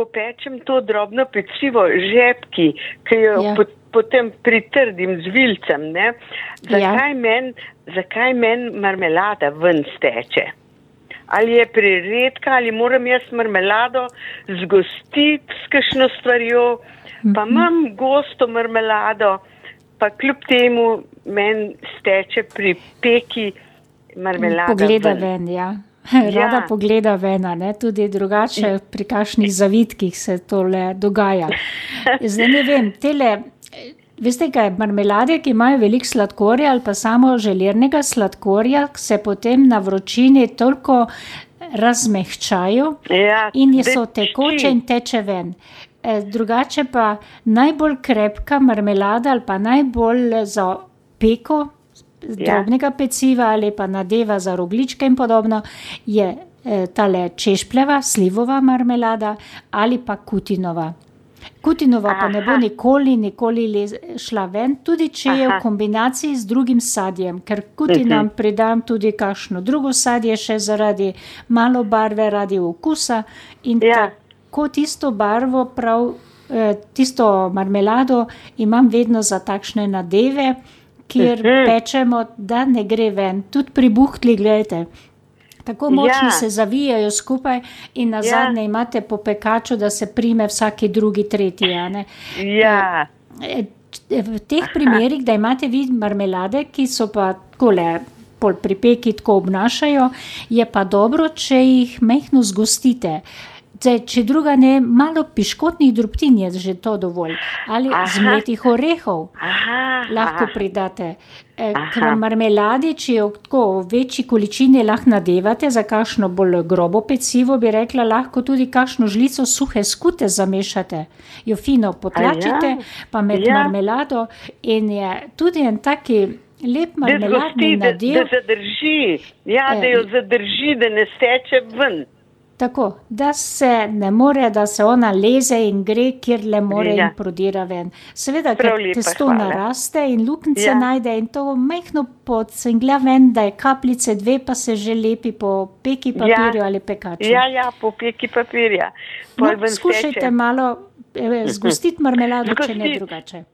ko pečem to drobno pecivo, žepki, ki jo Ja. pot, potem pritrdim z vilcem, ne, zakaj meni zakaj men marmelada ven steče? Ali je preredka, ali moram jaz marmelado zgostiti s kakšno stvarjo, pa imam gosto marmelado, pa kljub temu meni steče pri peki marmelada. Pogleda ven. ven, ja. Rada Ja. pogleda ven, tudi drugače pri kakšnih zavitkih se tole dogaja. Zdaj ne vem, tele, veste kaj, marmelade, ki imajo veliko sladkorja ali pa samo želernega sladkorja, se potem na vročini toliko razmehčajo Ja, in so tekoče in teče ven. Eh, Drugače pa najbolj krepka marmelada ali pa najbolj za peko Ja. drobnega peciva ali pa nadeva za rogličke in podobno je eh, tale češpljeva, slivova marmelada ali pa kutinova. Kutinova pa ne bo Aha. nikoli, nikoli lez, šla ven, tudi če je v Aha. kombinaciji z drugim sadjem, ker kutinam Mhm. pridam tudi kakšno drugo sadje, še zaradi malo barve, radi okusa in Ja. tako tisto barvo, prav eh, tisto marmelado imam vedno za takšne nadeve, kjer Mhm. pečemo, da ne gre ven. Tudi pri buhtli, gledajte. Tako močni Ja. se zavijajo skupaj, in na Ja. zadnje imate po pekaču, da se prime vsaki drugi, tretji. Ja, E, V teh primerih, da imate vi marmelade, ki so pa takole. Pol pri peki tako obnašajo, je pa dobro, če jih mehko zgostite. Zdaj, če druga ne, malo piškotnih drobtin je že to dovolj. Ali Aha. zmletih orehov aha, lahko aha. pridate. E. Ker v marmeladi, če jo tako v večji količini lahko nadevate za kakšno bolj grobo pecivo, bi rekla, lahko tudi kakšno žlico suhe skute zamešate, jo fino potlačite, ja? pa med Ja. marmelado in je tudi en taki lep Da marmeladni zgosti, da, da zadrži, ja, Eh. da jo zadrži, da ne steče ven. Tako, da se ne more, da se ona leze in gre, kjer le more Ja. in prodira ven. Seveda, Prav ker lepa, testo hvala. naraste in luknjice Ja. najde in to mehko podcenglja ven, da je kapljice dve, pa se že lepi po peki papirju ali pekaču. Ja, ja, po peki papirja. Pol no, skušajte steče. malo eh, zgostiti marmelado, če ne drugače.